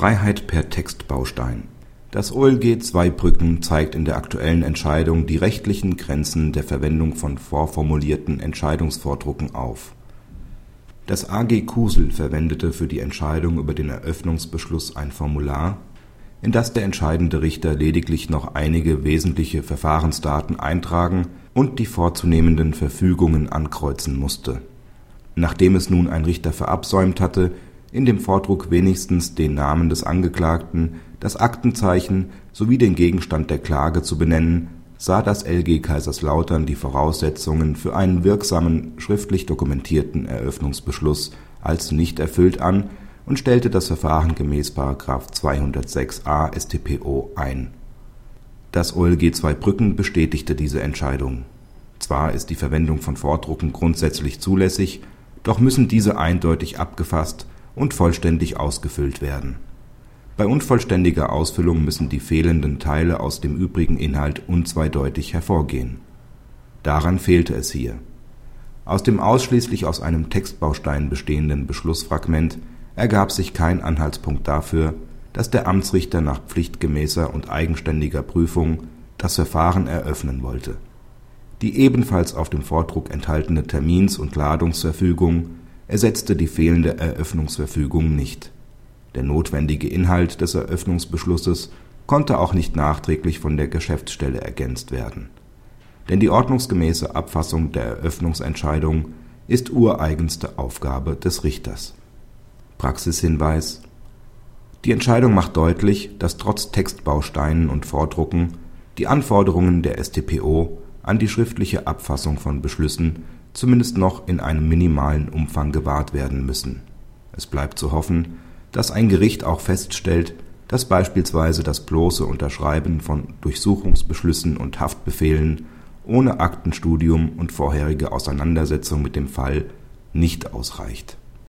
Freiheit per Textbaustein. Das OLG Zweibrücken zeigt in der aktuellen Entscheidung die rechtlichen Grenzen der Verwendung von vorformulierten Entscheidungsvordrucken auf. Das AG Kusel verwendete für die Entscheidung über den Eröffnungsbeschluss ein Formular, in das der entscheidende Richter lediglich noch einige wesentliche Verfahrensdaten eintragen und die vorzunehmenden Verfügungen ankreuzen musste. Nachdem es nun ein Richter verabsäumt hatte in dem Vordruck wenigstens den Namen des Angeklagten, das Aktenzeichen sowie den Gegenstand der Klage zu benennen, sah das LG Kaiserslautern die Voraussetzungen für einen wirksamen schriftlich dokumentierten Eröffnungsbeschluss als nicht erfüllt an und stellte das Verfahren gemäß § 206a StPO ein. Das OLG Zweibrücken bestätigte diese Entscheidung. Zwar ist die Verwendung von Vordrucken grundsätzlich zulässig, doch müssen diese eindeutig abgefasst und vollständig ausgefüllt werden. Bei unvollständiger Ausfüllung müssen die fehlenden Teile aus dem übrigen Inhalt unzweideutig hervorgehen. Daran fehlte es hier. Aus dem ausschließlich aus einem Textbaustein bestehenden Beschlussfragment ergab sich kein Anhaltspunkt dafür, dass der Amtsrichter nach pflichtgemäßer und eigenständiger Prüfung das Verfahren eröffnen wollte. Die ebenfalls auf dem Vordruck enthaltene Termins und Ladungsverfügung ersetzte die fehlende Eröffnungsverfügung nicht. Der notwendige Inhalt des Eröffnungsbeschlusses konnte auch nicht nachträglich von der Geschäftsstelle ergänzt werden. Denn die ordnungsgemäße Abfassung der Eröffnungsentscheidung ist ureigenste Aufgabe des Richters. Praxishinweis Die Entscheidung macht deutlich, dass trotz Textbausteinen und Vordrucken die Anforderungen der StPO an die schriftliche Abfassung von Beschlüssen zumindest noch in einem minimalen Umfang gewahrt werden müssen. Es bleibt zu hoffen, dass ein Gericht auch feststellt, dass beispielsweise das bloße Unterschreiben von Durchsuchungsbeschlüssen und Haftbefehlen ohne Aktenstudium und vorherige Auseinandersetzung mit dem Fall nicht ausreicht